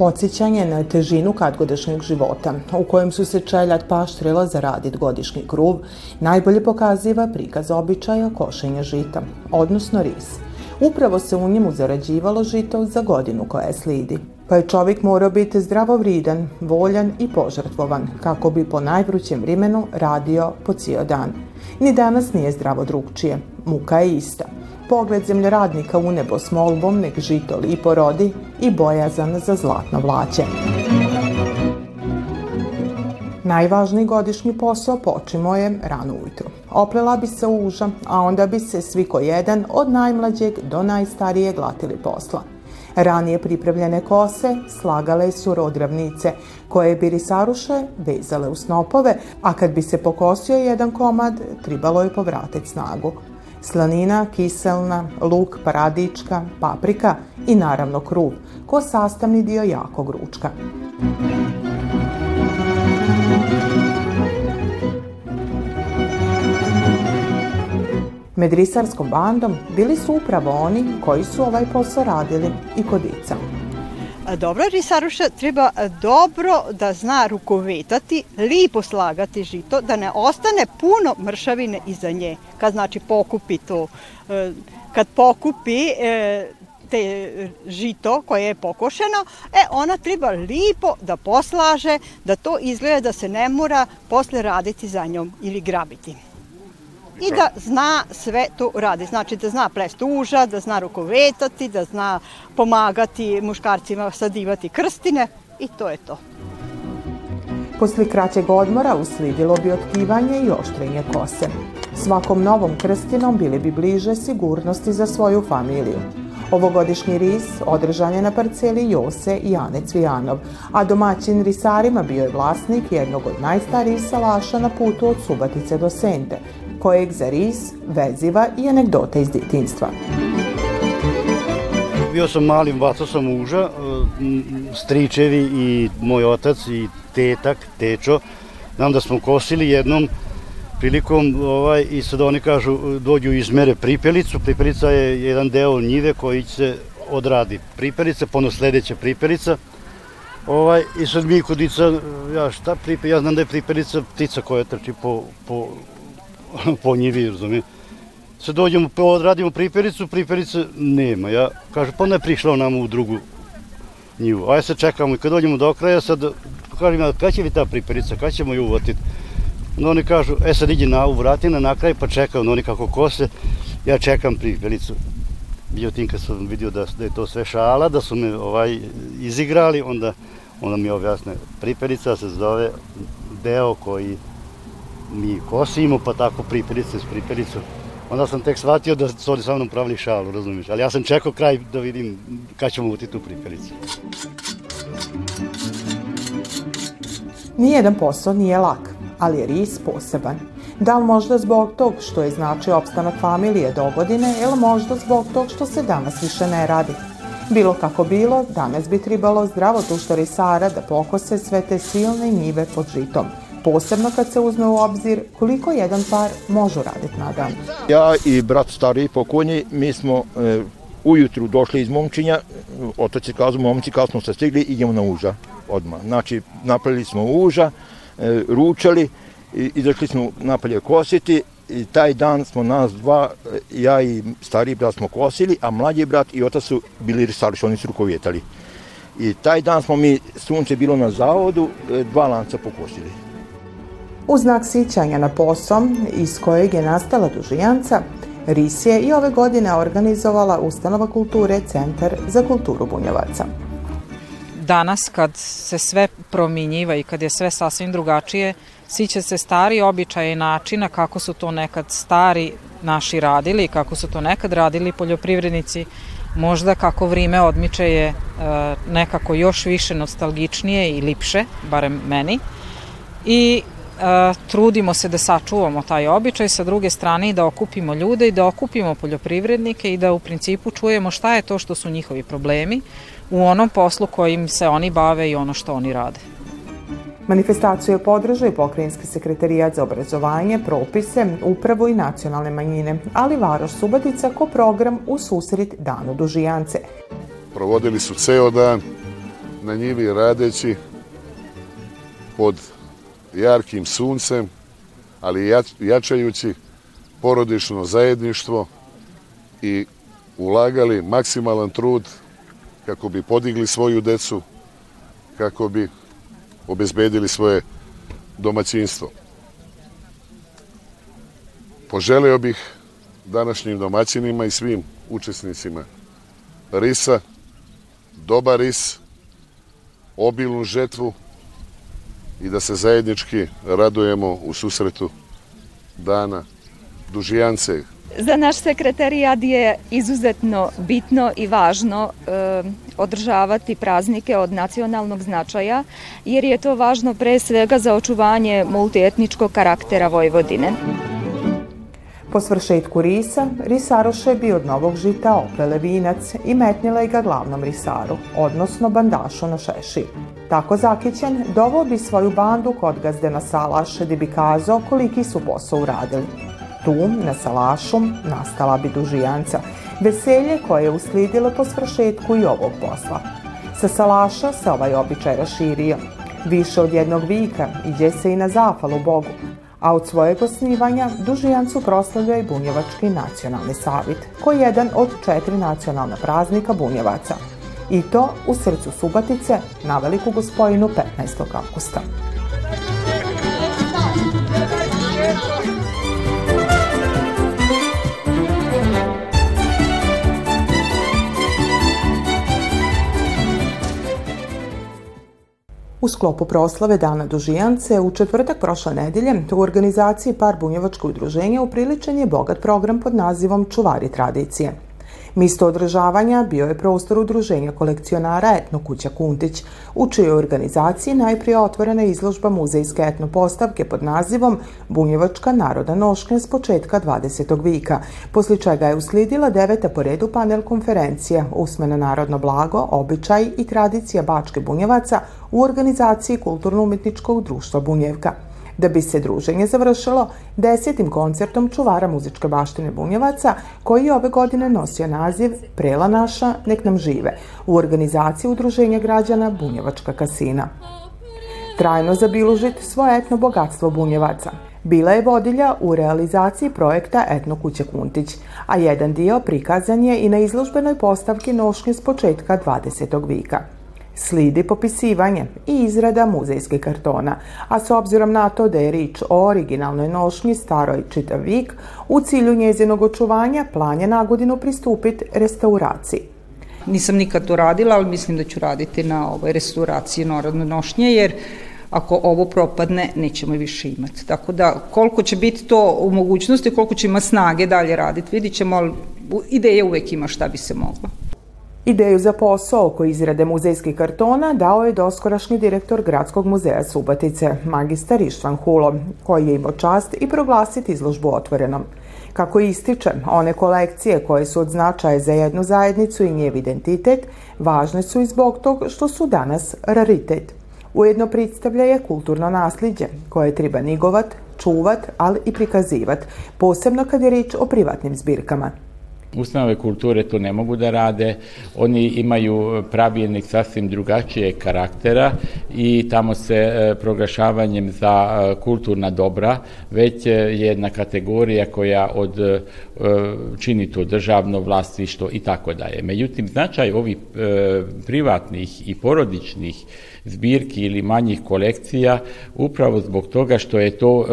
Podsjećanje na težinu kadgodišnjeg života, u kojem su se čeljad paštrila zaradit godišnji kruv, najbolje pokaziva prikaz običaja košenja žita, odnosno ris. Upravo se u njemu zarađivalo žito za godinu koja slidi pa je čovjek morao biti zdravovridan, voljan i požrtvovan, kako bi po najvrućem vrimenu radio po cijel dan. Ni danas nije zdravo drugčije, muka je ista. Pogled zemljoradnika u nebo s molbom nek žito lipo rodi i bojazan za zlatno vlaće. Najvažniji godišnji posao počimo je rano ujutru. Oplela bi se uža, a onda bi se svi ko jedan od najmlađeg do najstarijeg glatili posla. Ranije pripravljene kose slagale su rodravnice, koje bi risaruše vezale u snopove, a kad bi se pokosio jedan komad, tribalo je povratiti snagu. Slanina, kiselna, luk, paradička, paprika i naravno kruv, ko sastavni dio jakog ručka. Med risarskom bandom bili su upravo oni koji su ovaj posao radili i kod Ica. Dobra risaruša treba dobro da zna rukovetati, lipo slagati žito, da ne ostane puno mršavine iza nje. Kad znači pokupi to, e, kad pokupi e, te žito koje je pokošeno, e ona treba lipo da poslaže, da to izgleda da se ne mora posle raditi za njom ili grabiti i da zna sve to radi. Znači da zna plest uža, da zna rukovetati, da zna pomagati muškarcima sadivati krstine i to je to. Posle kraćeg odmora usledilo bi otkivanje i oštrenje kose. Svakom novom krstinom bili bi bliže sigurnosti za svoju familiju. Ovogodišnji ris održan je na parceli Jose i Ane Cvijanov, a domaćin risarima bio je vlasnik jednog od najstarijih salaša na putu od Subatice do Sente, kojeg za ris veziva i anegdota iz djetinstva. Bio sam mali, bacao sam muža, e, stričevi i moj otac i tetak, tečo. Znam da smo kosili jednom prilikom ovaj, i sad oni kažu dođu izmere pripelicu. Pripelica je jedan deo njive koji se odradi pripelica, pono sledeća pripelica. Ovaj, I sad mi kod Ica, ja šta pripe, ja znam da je pripelica ptica koja trči po, po po njivi, razumije. Sad dođemo, odradimo pripericu, priperice nema. Ja kažem, pa ne prišla nam u drugu njivu. Ajde sad čekamo i kad dođemo do kraja, sad kažem ja, kada će li ta priperica, kada ćemo ju uvotiti? No oni kažu, e sad iđi na ovu vratina na kraj, pa čekam, no oni kako kose, ja čekam pripericu. Bio tim kad sam vidio da, da je to sve šala, da su me ovaj, izigrali, onda, onda mi objasne, priperica se zove deo koji mi kosimo, pa tako priperice s pripericom. Onda sam tek shvatio da su oni sa mnom pravili šalu, razumiješ? Ali ja sam čekao kraj da vidim kada ćemo uti tu pripericu. Nijedan posao nije lak, ali je ris poseban. Da li možda zbog tog što je znači opstanak familije do godine ili možda zbog tog što se danas više ne radi? Bilo kako bilo, danas bi tribalo zdravo tušto risara da pokose sve te silne njive pod žitom – posebno kad se uzme u obzir koliko jedan par može raditi na dan. Ja i brat stari pokojni, mi smo e, ujutru došli iz Momčinja, otac je kazao, momci, kad smo se stigli, idemo na uža odmah. Znači, napravili smo uža, e, ručali, i, izašli smo napolje kositi, i taj dan smo nas dva, e, ja i stari brat smo kosili, a mlađi brat i otac su bili risališ, oni su rukovjetali. I taj dan smo mi, sunce bilo na zavodu, e, dva lanca pokosili. U znak sićanja na posom iz kojeg je nastala dužijanca, RIS je i ove godine organizovala Ustanova kulture Centar za kulturu bunjevaca. Danas kad se sve prominjiva i kad je sve sasvim drugačije, siće se stari običaje i načina kako su to nekad stari naši radili, kako su to nekad radili poljoprivrednici, možda kako vrime odmiče je e, nekako još više nostalgičnije i lipše, barem meni. I trudimo se da sačuvamo taj običaj, sa druge strane i da okupimo ljude i da okupimo poljoprivrednike i da u principu čujemo šta je to što su njihovi problemi u onom poslu kojim se oni bave i ono što oni rade. Manifestaciju je podržao i pokrajinski sekretarijat za obrazovanje, propise, upravu i nacionalne manjine, ali Varoš Subatica ko program u susret Danu Dužijance. Provodili su ceo dan, na njivi radeći pod jarkim suncem, ali jačajući porodično zajedništvo i ulagali maksimalan trud kako bi podigli svoju decu, kako bi obezbedili svoje domaćinstvo. Poželeo bih današnjim domaćinima i svim učesnicima risa, dobar ris, obilnu žetvu i da se zajednički radujemo u susretu dana Dužijance. Za naš sekretarijad je izuzetno bitno i važno e, održavati praznike od nacionalnog značaja, jer je to važno pre svega za očuvanje multietničkog karaktera Vojvodine. Po svršetku risa, risaroše bi od novog žita oplele vinac i metnile ga glavnom risaru, odnosno bandašu na šeši. Tako zakićen, dovao bi svoju bandu kod gazde na salaš, gde bi kazao koliki su posao uradili. Tu, na salašu, nastala bi dužijanca, veselje koje je uslijedilo po svršetku i ovog posla. Sa salaša se ovaj običaj raširio. Više od jednog vika iđe se i na zafalu Bogu, a od svojeg osnivanja Dužijancu proslavlja i Bunjevački nacionalni savit, koji je jedan od četiri nacionalna praznika Bunjevaca. I to u srcu Subatice na Veliku gospojinu 15. augusta. U sklopu proslave Dana Dužijance u četvrtak prošle nedelje u organizaciji Par Bunjevačko udruženja upriličen je bogat program pod nazivom Čuvari tradicije. Misto održavanja bio je prostor udruženja kolekcionara Etno kuća Kuntić, u čijoj organizaciji najprije otvorena izložba muzejske etno postavke pod nazivom Bunjevačka naroda nošnja s početka 20. vika, posle čega je uslijedila deveta po redu panel konferencija Usmeno narodno blago, običaj i tradicija Bačke Bunjevaca u organizaciji Kulturno-umetničkog društva Bunjevka da bi se druženje završilo desetim koncertom čuvara muzičke baštine Bunjevaca, koji je ove godine nosio naziv Prela naša, nek nam žive, u organizaciji Udruženja građana Bunjevačka kasina. Trajno zabilužit svoje etno bogatstvo Bunjevaca. Bila je vodilja u realizaciji projekta Etno kuće Kuntić, a jedan dio prikazan je i na izložbenoj postavki nošnje s početka 20. vika. Slidi popisivanje i izrada muzejskih kartona, a s obzirom na to da je rič o originalnoj nošnji staroj čitav vik, u cilju njezinog očuvanja plan je na godinu pristupiti restauraciji. Nisam nikad to radila, ali mislim da ću raditi na ovoj restauraciji narodne nošnje, jer ako ovo propadne, nećemo više imati. Tako da, koliko će biti to u mogućnosti, koliko će ima snage dalje raditi, vidit ćemo, ali ideja uvek ima šta bi se moglo. Ideju za posao oko izrade muzejskih kartona dao je doskorašnji direktor Gradskog muzeja Subatice, magistar Ištvan Hulo, koji je imao čast i proglasiti izložbu otvorenom. Kako ističe, one kolekcije koje su od značaja za jednu zajednicu i njev identitet, važne su i zbog tog što su danas raritet. Ujedno predstavlja je kulturno nasljeđe koje treba nigovat, čuvat, ali i prikazivat, posebno kad je riječ o privatnim zbirkama. Ustanove kulture to ne mogu da rade, oni imaju pravilnik sasvim drugačije karaktera i tamo se e, proglašavanjem za e, kulturna dobra već jedna kategorija koja od e, čini to državno vlasništvo i tako daje. Međutim, značaj ovih privatnih i porodičnih zbirki ili manjih kolekcija upravo zbog toga što je to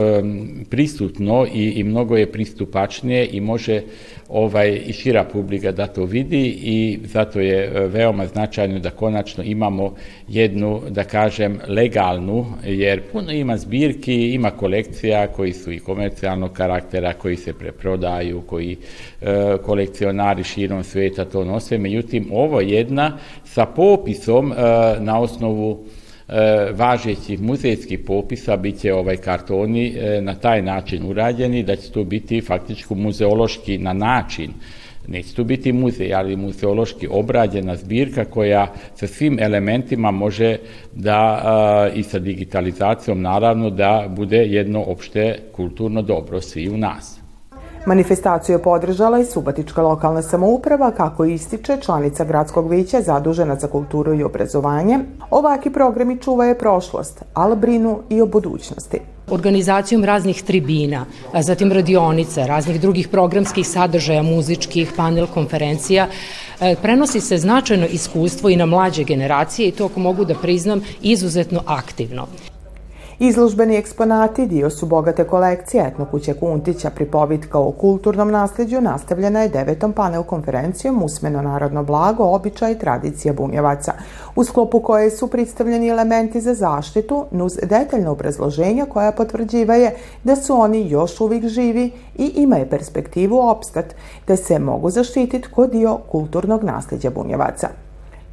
prisutno i, i mnogo je pristupačnije i može ovaj i šira publika da to vidi i zato je e, veoma značajno da konačno imamo jednu, da kažem, legalnu, jer puno ima zbirki, ima kolekcija koji su i komercijalnog karaktera, koji se preprodaju, koji e, kolekcionari širom sveta to nose, međutim ovo jedna sa popisom e, na osnovu važećih muzejskih popisa bit će ovaj kartoni e, na taj način urađeni da će to biti faktički muzeološki na način Neće tu biti muzej, ali muzeološki obrađena zbirka koja sa svim elementima može da i sa digitalizacijom naravno da bude jedno opšte kulturno dobro svi u nas. Manifestaciju je podržala i Subatička lokalna samouprava, kako ističe članica gradskog vića zadužena za kulturu i obrazovanje. Ovaki programi čuvaju prošlost, ali brinu i o budućnosti organizacijom raznih tribina, zatim radionica, raznih drugih programskih sadržaja, muzičkih, panel konferencija, e, prenosi se značajno iskustvo i na mlađe generacije i to, ako mogu da priznam, izuzetno aktivno. Izložbeni eksponati dio su bogate kolekcije Etnokuće Kuntića, pripovitka o kulturnom nasledđu nastavljena je devetom panel konferencijom Usmeno narodno blago, običaj i tradicija bunjevaca, u sklopu koje su predstavljeni elementi za zaštitu, nuz detaljno obrazloženja koja potvrđivaje da su oni još uvijek živi i imaju perspektivu opstat, te se mogu zaštititi kod dio kulturnog nasledđa bunjevaca.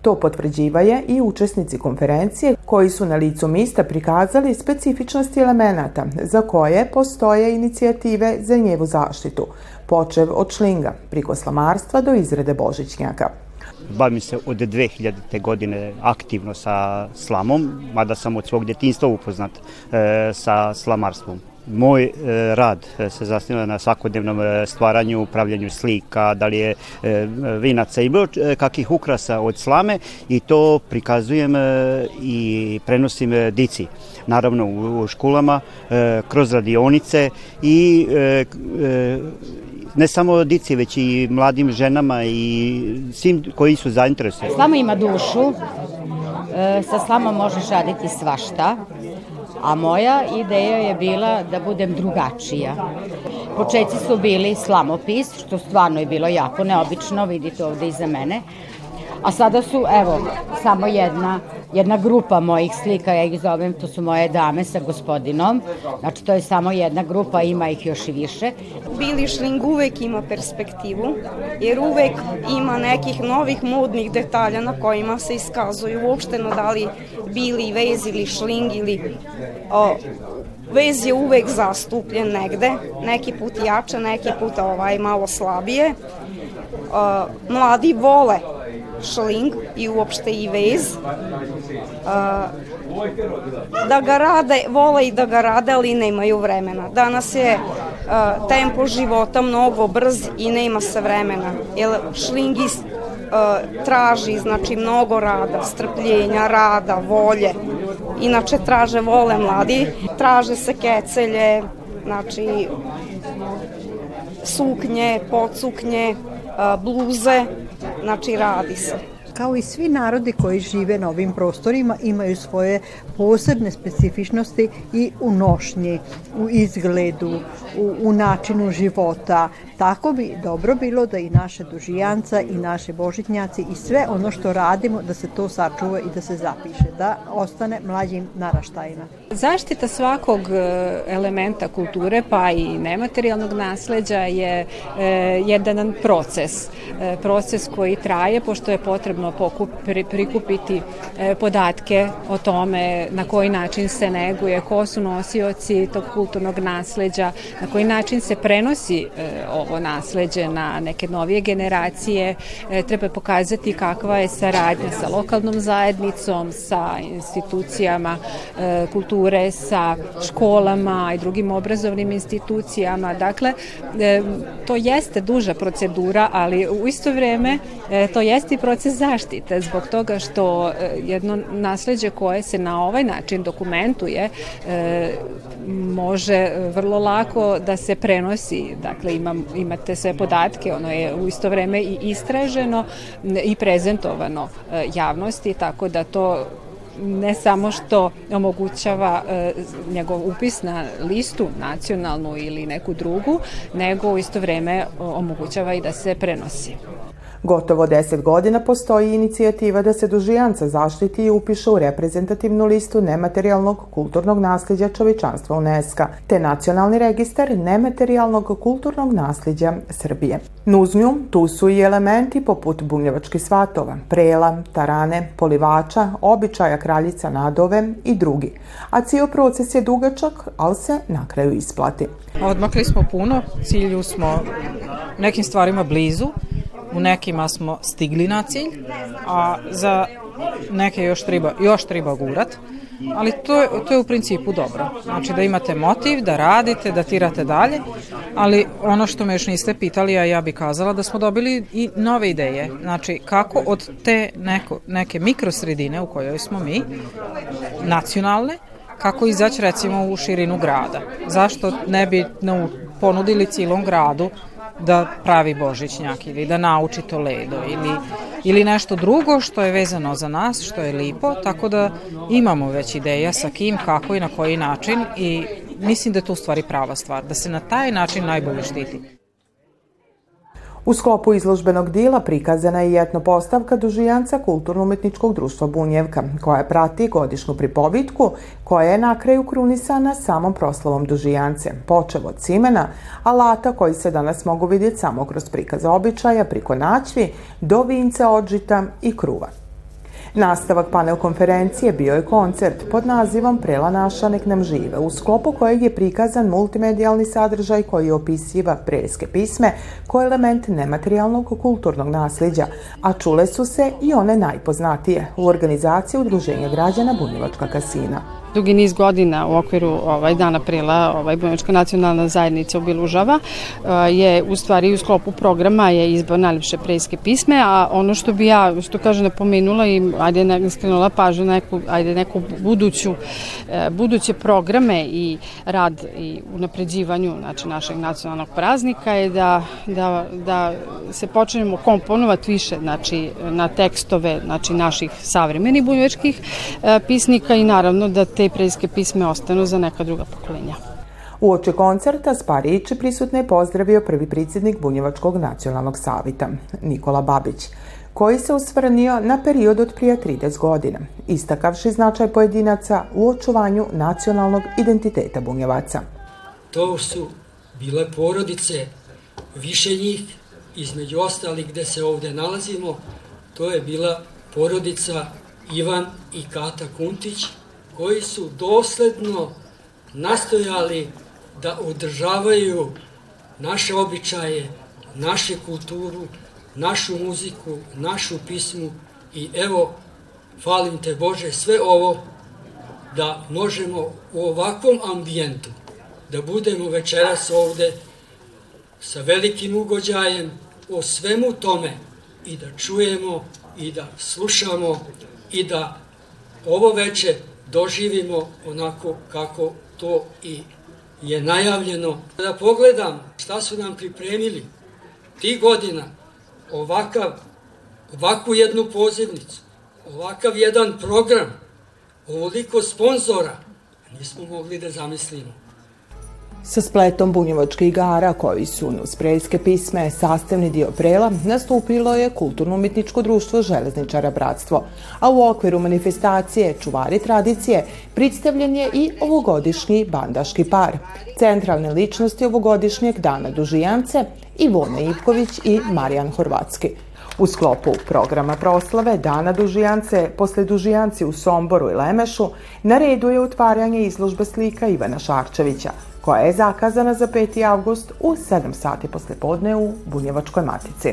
To potvrđivaje i učesnici konferencije koji su na licu mista prikazali specifičnosti elemenata za koje postoje inicijative za njevu zaštitu, počev od šlinga, priko slamarstva do izrede božićnjaka. Bavim se od 2000. godine aktivno sa slamom, mada sam od svog djetinstva upoznat e, sa slamarstvom. Moj e, rad e, se zasniva na svakodnevnom e, stvaranju, upravljanju slika, da li je vinaca i bilo kakvih ukrasa od slame i to prikazujem i prenosim dici. Naravno u školama, kroz radionice i ne samo dici, već i mladim ženama i svim koji su zainteresovani. Slama ima dušu, sa slamom možeš raditi svašta a moja ideja je bila da budem drugačija. Počeci su bili slamopis, što stvarno je bilo jako neobično, vidite ovde iza mene, a sada su, evo, samo jedna jedna grupa mojih slika, ja ih zovem, to su moje dame sa gospodinom, znači to je samo jedna grupa, ima ih još i više. Bili šling uvek ima perspektivu, jer uvek ima nekih novih modnih detalja na kojima se iskazuju uopšteno da li bili vez ili šling ili o, vez je uvek zastupljen negde, neki put jače, neki put ovaj malo slabije. O, mladi vole šling i uopšte i vez. Da ga rade, vole i da ga rade, ali nemaju vremena. Danas je tempo života mnogo brz i nema se vremena. Jer šlingi traži znači mnogo rada, strpljenja, rada, volje. Inače traže vole mladi, traže se kecelje, znači suknje, podsuknje, bluze, znači radi se kao i svi narodi koji žive na ovim prostorima imaju svoje posebne specifičnosti i u nošnji, u izgledu, u, u načinu života. Tako bi dobro bilo da i naše dužijanca i naše božitnjaci i sve ono što radimo da se to sačuva i da se zapiše, da ostane mlađim naraštajima. Zaštita svakog e, elementa kulture pa i nematerijalnog nasleđa je e, jedan proces. E, proces koji traje pošto je potrebno pokup, pri, prikupiti e, podatke o tome na koji način se neguje, ko su nosioci tog kulturnog nasleđa, na koji način se prenosi e, ovo nasleđe na neke novije generacije. E, treba pokazati kakva je saradnja sa lokalnom zajednicom, sa institucijama e, kulture, sa školama i drugim obrazovnim institucijama. Dakle, e, to jeste duža procedura, ali u isto vreme e, to jeste i proces zaštite zbog toga što e, jedno nasleđe koje se na ovaj način dokumentuje e, može vrlo lako da se prenosi. Dakle, imam, imate sve podatke, ono je u isto vreme i istraženo i prezentovano e, javnosti, tako da to ne samo što omogućava e, njegov upis na listu nacionalnu ili neku drugu, nego u isto vreme omogućava i da se prenosi. Gotovo 10 godina postoji inicijativa da se dužijanca zaštiti i upiše u reprezentativnu listu nematerijalnog kulturnog nasljeđa čovečanstva UNESCO, te nacionalni registar nematerijalnog kulturnog nasljeđa Srbije. Nuznju tu su i elementi poput bunjevačkih svatova, prela, tarane, polivača, običaja kraljica nadove i drugi. A cijel proces je dugačak, ali se na kraju isplati. Odmakli smo puno, cilju smo nekim stvarima blizu, u nekima smo stigli na cilj, a za neke još treba, još treba gurat, ali to je, to je u principu dobro. Znači da imate motiv, da radite, da tirate dalje, ali ono što me još niste pitali, a ja bih kazala da smo dobili i nove ideje. Znači kako od te neko, neke mikrosredine u kojoj smo mi, nacionalne, kako izaći recimo u širinu grada. Zašto ne bi ponudili cilom gradu da pravi božićnjak ili da nauči to ledo ili, ili nešto drugo što je vezano za nas, što je lipo, tako da imamo već ideja sa kim, kako i na koji način i mislim da je to u stvari prava stvar, da se na taj način najbolje štiti. U sklopu izložbenog dila prikazana je jedna postavka dužijanca Kulturno-umetničkog društva Bunjevka, koja prati godišnju pripovitku, koja je na kraju krunisana samom proslavom dužijance, počev od cimena, alata koji se danas mogu vidjeti samo kroz prikaza običaja, priko naćvi, do vinca odžita i kruva. Nastavak panel konferencije bio je koncert pod nazivom Prela naša nek nam žive, u sklopu kojeg je prikazan multimedijalni sadržaj koji opisiva preske pisme koje element nematerijalnog kulturnog nasljeđa, a čule su se i one najpoznatije u organizaciji Udruženja građana Bunjevačka kasina dugi niz godina u okviru ovaj dan aprila ovaj Bunjevačka nacionalna zajednica obilužava eh, je u stvari u sklopu programa je izbor najlepše prejske pisme, a ono što bi ja, što kaže, napomenula i ajde skrenula pažnju na neku, ajde neku buduću, eh, buduće programe i rad i unapređivanju znači, našeg nacionalnog praznika je da, da, da se počnemo komponovati više znači, na tekstove znači, naših savremenih bunjevačkih eh, pisnika i naravno da te te prejske pisme ostanu za neka druga pokolenja. U oči koncerta Sparići prisutne je pozdravio prvi predsjednik Bunjevačkog nacionalnog savita, Nikola Babić, koji se usvrnio na period od prije 30 godina, istakavši značaj pojedinaca u očuvanju nacionalnog identiteta Bunjevaca. To su bile porodice, više njih, između ostalih gde se ovde nalazimo, to je bila porodica Ivan i Kata Kuntić, koji su dosledno nastojali da održavaju naše običaje, naše kulturu, našu muziku, našu pismu i evo, falim te Bože, sve ovo da možemo u ovakvom ambijentu da budemo večeras ovde sa velikim ugođajem o svemu tome i da čujemo i da slušamo i da ovo veče doživimo onako kako to i je najavljeno. Da pogledam šta su nam pripremili ti godina, ovakav, ovakvu jednu pozivnicu, ovakav jedan program, ovoliko sponzora, nismo mogli da zamislimo sa spletom bunjevačkih igara koji su uz prejske pisme sastavni dio prela nastupilo je kulturno-umetničko društvo Železničara Bratstvo, a u okviru manifestacije Čuvari tradicije predstavljen je i ovogodišnji bandaški par. Centralne ličnosti ovogodišnjeg dana Dužijance Ivona Ivković i Marijan Horvatski. U sklopu programa proslave Dana Dužijance, posle Dužijanci u Somboru i Lemešu, na redu je otvaranje izložbe slika Ivana Šarčevića, koja je zakazana za 5. avgust u 7 sati posle podne u Bunjevačkoj matici.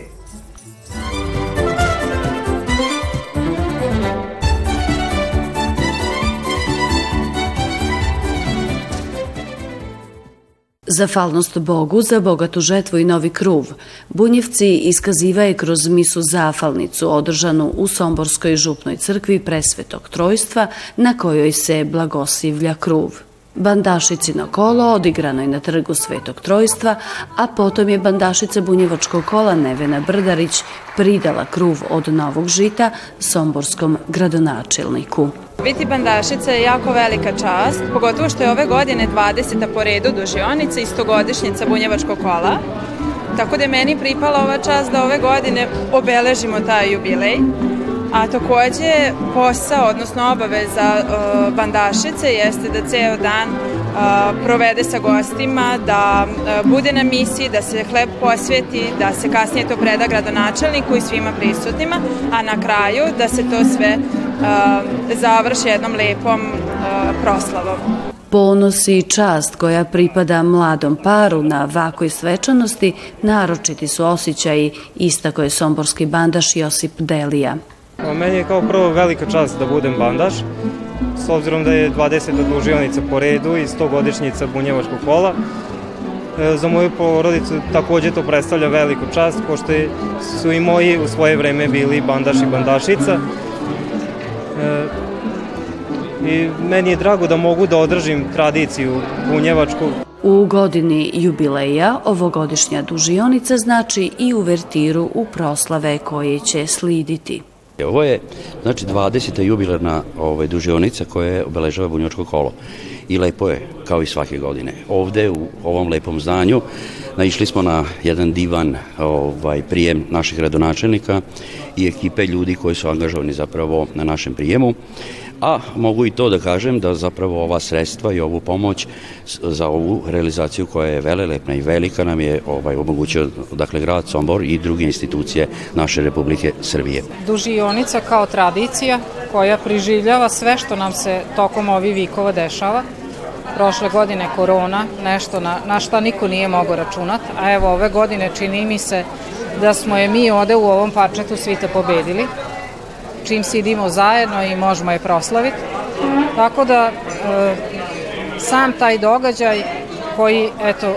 Zafalnost Bogu za bogatu žetvu i novi kruv. Bunjevci iskaziva je kroz misu zafalnicu održanu u Somborskoj župnoj crkvi presvetog trojstva na kojoj se blagoslivlja kruv. Bandašicino kolo odigrano je na trgu Svetog Trojstva, a potom je bandašica bunjevačkog kola Nevena Brdarić pridala kruv od novog žita somborskom gradonačelniku. Biti bandašica je jako velika čast, pogotovo što je ove godine 20. po redu dužionica i stogodišnjica bunjevačkog kola. Tako da je meni pripala ova čast da ove godine obeležimo taj jubilej. A takođe posao, odnosno obaveza uh, bandašice jeste da ceo dan uh, provede sa gostima, da uh, bude na misiji, da se hleb posveti, da se kasnije to preda gradonačelniku i svima prisutnima, a na kraju da se to sve završi jednom lepom proslavom. Ponos i čast koja pripada mladom paru na vakoj svečanosti naročiti su osjećaji, istako je somborski bandaš Josip Delija. Meni je kao prvo velika čast da budem bandaš, s obzirom da je 20. dužionica po redu i 100 godišnjica bunjevačkog kola. E, za moju porodicu takođe to predstavlja veliku čast, pošto su i moji u svoje vreme bili bandaš i bandašica. E, I meni je drago da mogu da održim tradiciju bunjevačku. U godini jubileja ovogodišnja dužionica znači i uvertiru u proslave koje će sliditi. Ovo je znači 20. jubilarna ovaj, dužionica koja obeležava bunjočko kolo i lepo je kao i svake godine. Ovde u ovom lepom zdanju naišli smo na jedan divan ovaj, prijem naših gradonačelnika i ekipe ljudi koji su angažovani zapravo na našem prijemu a mogu i to da kažem da zapravo ova sredstva i ovu pomoć za ovu realizaciju koja je velelepna i velika nam je ovaj, omogućio dakle, grad Sombor i druge institucije naše Republike Srbije. Dužionica kao tradicija koja priživljava sve što nam se tokom ovih vikova dešava. Prošle godine korona, nešto na, na šta niko nije mogao računati, a evo ove godine čini mi se da smo je mi ovde u ovom parčetu svita pobedili čim sidimo zajedno i možemo je proslaviti. Tako da e, sam taj događaj koji eto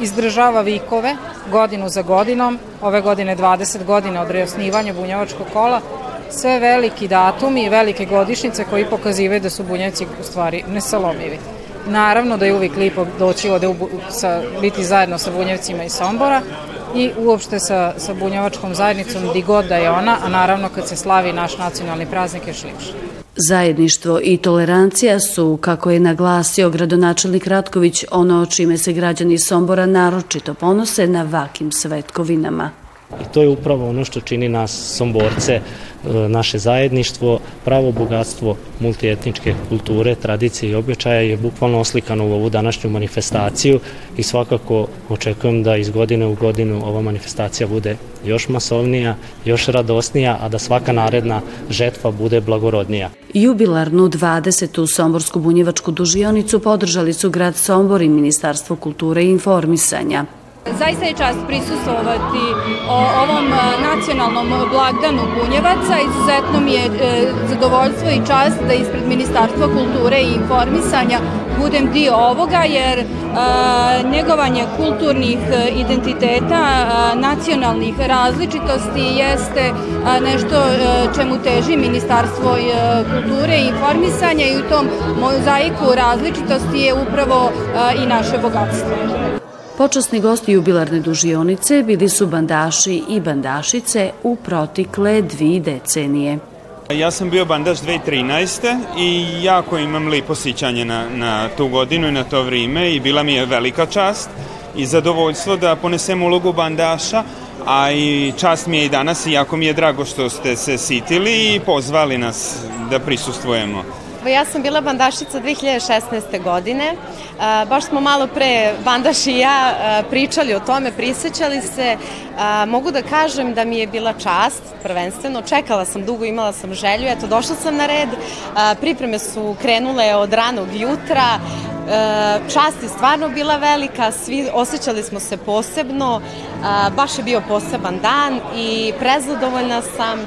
izdržava vikove godinu za godinom, ove godine 20 godina od reosnivanja bunjevačkog kola, sve veliki datumi i velike godišnjice koji pokazivaju da su bunjevci u stvari nesalomivi. Naravno da je uvijek lipo doći ovde u, sa, biti zajedno sa bunjevcima iz Sombora, i uopšte sa, sa bunjevačkom zajednicom di god da je ona, a naravno kad se slavi naš nacionalni praznik još ljepše. Zajedništvo i tolerancija su, kako je naglasio gradonačelnik Ratković, ono čime se građani Sombora naročito ponose na vakim svetkovinama. I to je upravo ono što čini nas Somborce, e, naše zajedništvo, pravo bogatstvo multietničke kulture, tradicije i običaja je bukvalno oslikano u ovu današnju manifestaciju i svakako očekujem da iz godine u godinu ova manifestacija bude još masovnija, još radosnija, a da svaka naredna žetva bude blagorodnija. Jubilarnu 20. Somborsku bunjevačku dužionicu podržali su grad Sombor i Ministarstvo kulture i informisanja. Zaista je čast prisustovati ovom e, nacionalnom blagdanu Bunjevaca. Izuzetno mi je e, zadovoljstvo i čast da ispred Ministarstva kulture i informisanja budem dio ovoga, jer e, negovanje kulturnih identiteta, nacionalnih različitosti jeste nešto čemu teži Ministarstvo kulture i informisanja i u tom mozaiku različitosti je upravo i naše bogatstvo. Počasni gosti jubilarne dužionice bili su bandaši i bandašice u protikle dvi decenije. Ja sam bio bandaš 2013. i jako imam lipo sićanje na, na tu godinu i na to vrime i bila mi je velika čast i zadovoljstvo da ponesem ulogu bandaša, a i čast mi je i danas i jako mi je drago što ste se sitili i pozvali nas da prisustvujemo. Ja sam bila bandašica 2016. godine. Baš smo malo pre bandaš i ja pričali o tome, prisjećali se. Mogu da kažem da mi je bila čast, prvenstveno. Čekala sam dugo, imala sam želju. Eto, došla sam na red. Pripreme su krenule od ranog jutra. Čast je stvarno bila velika, svi osjećali smo se posebno, baš je bio poseban dan i prezadovoljna sam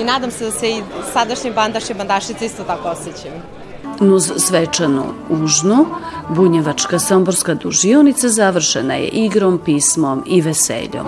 i nadam se da se i sadašnji bandaš i bandašice isto tako osjećaju. Uz svečanu užnu, bunjevačka somborska dužionica završena je igrom, pismom i veseljom.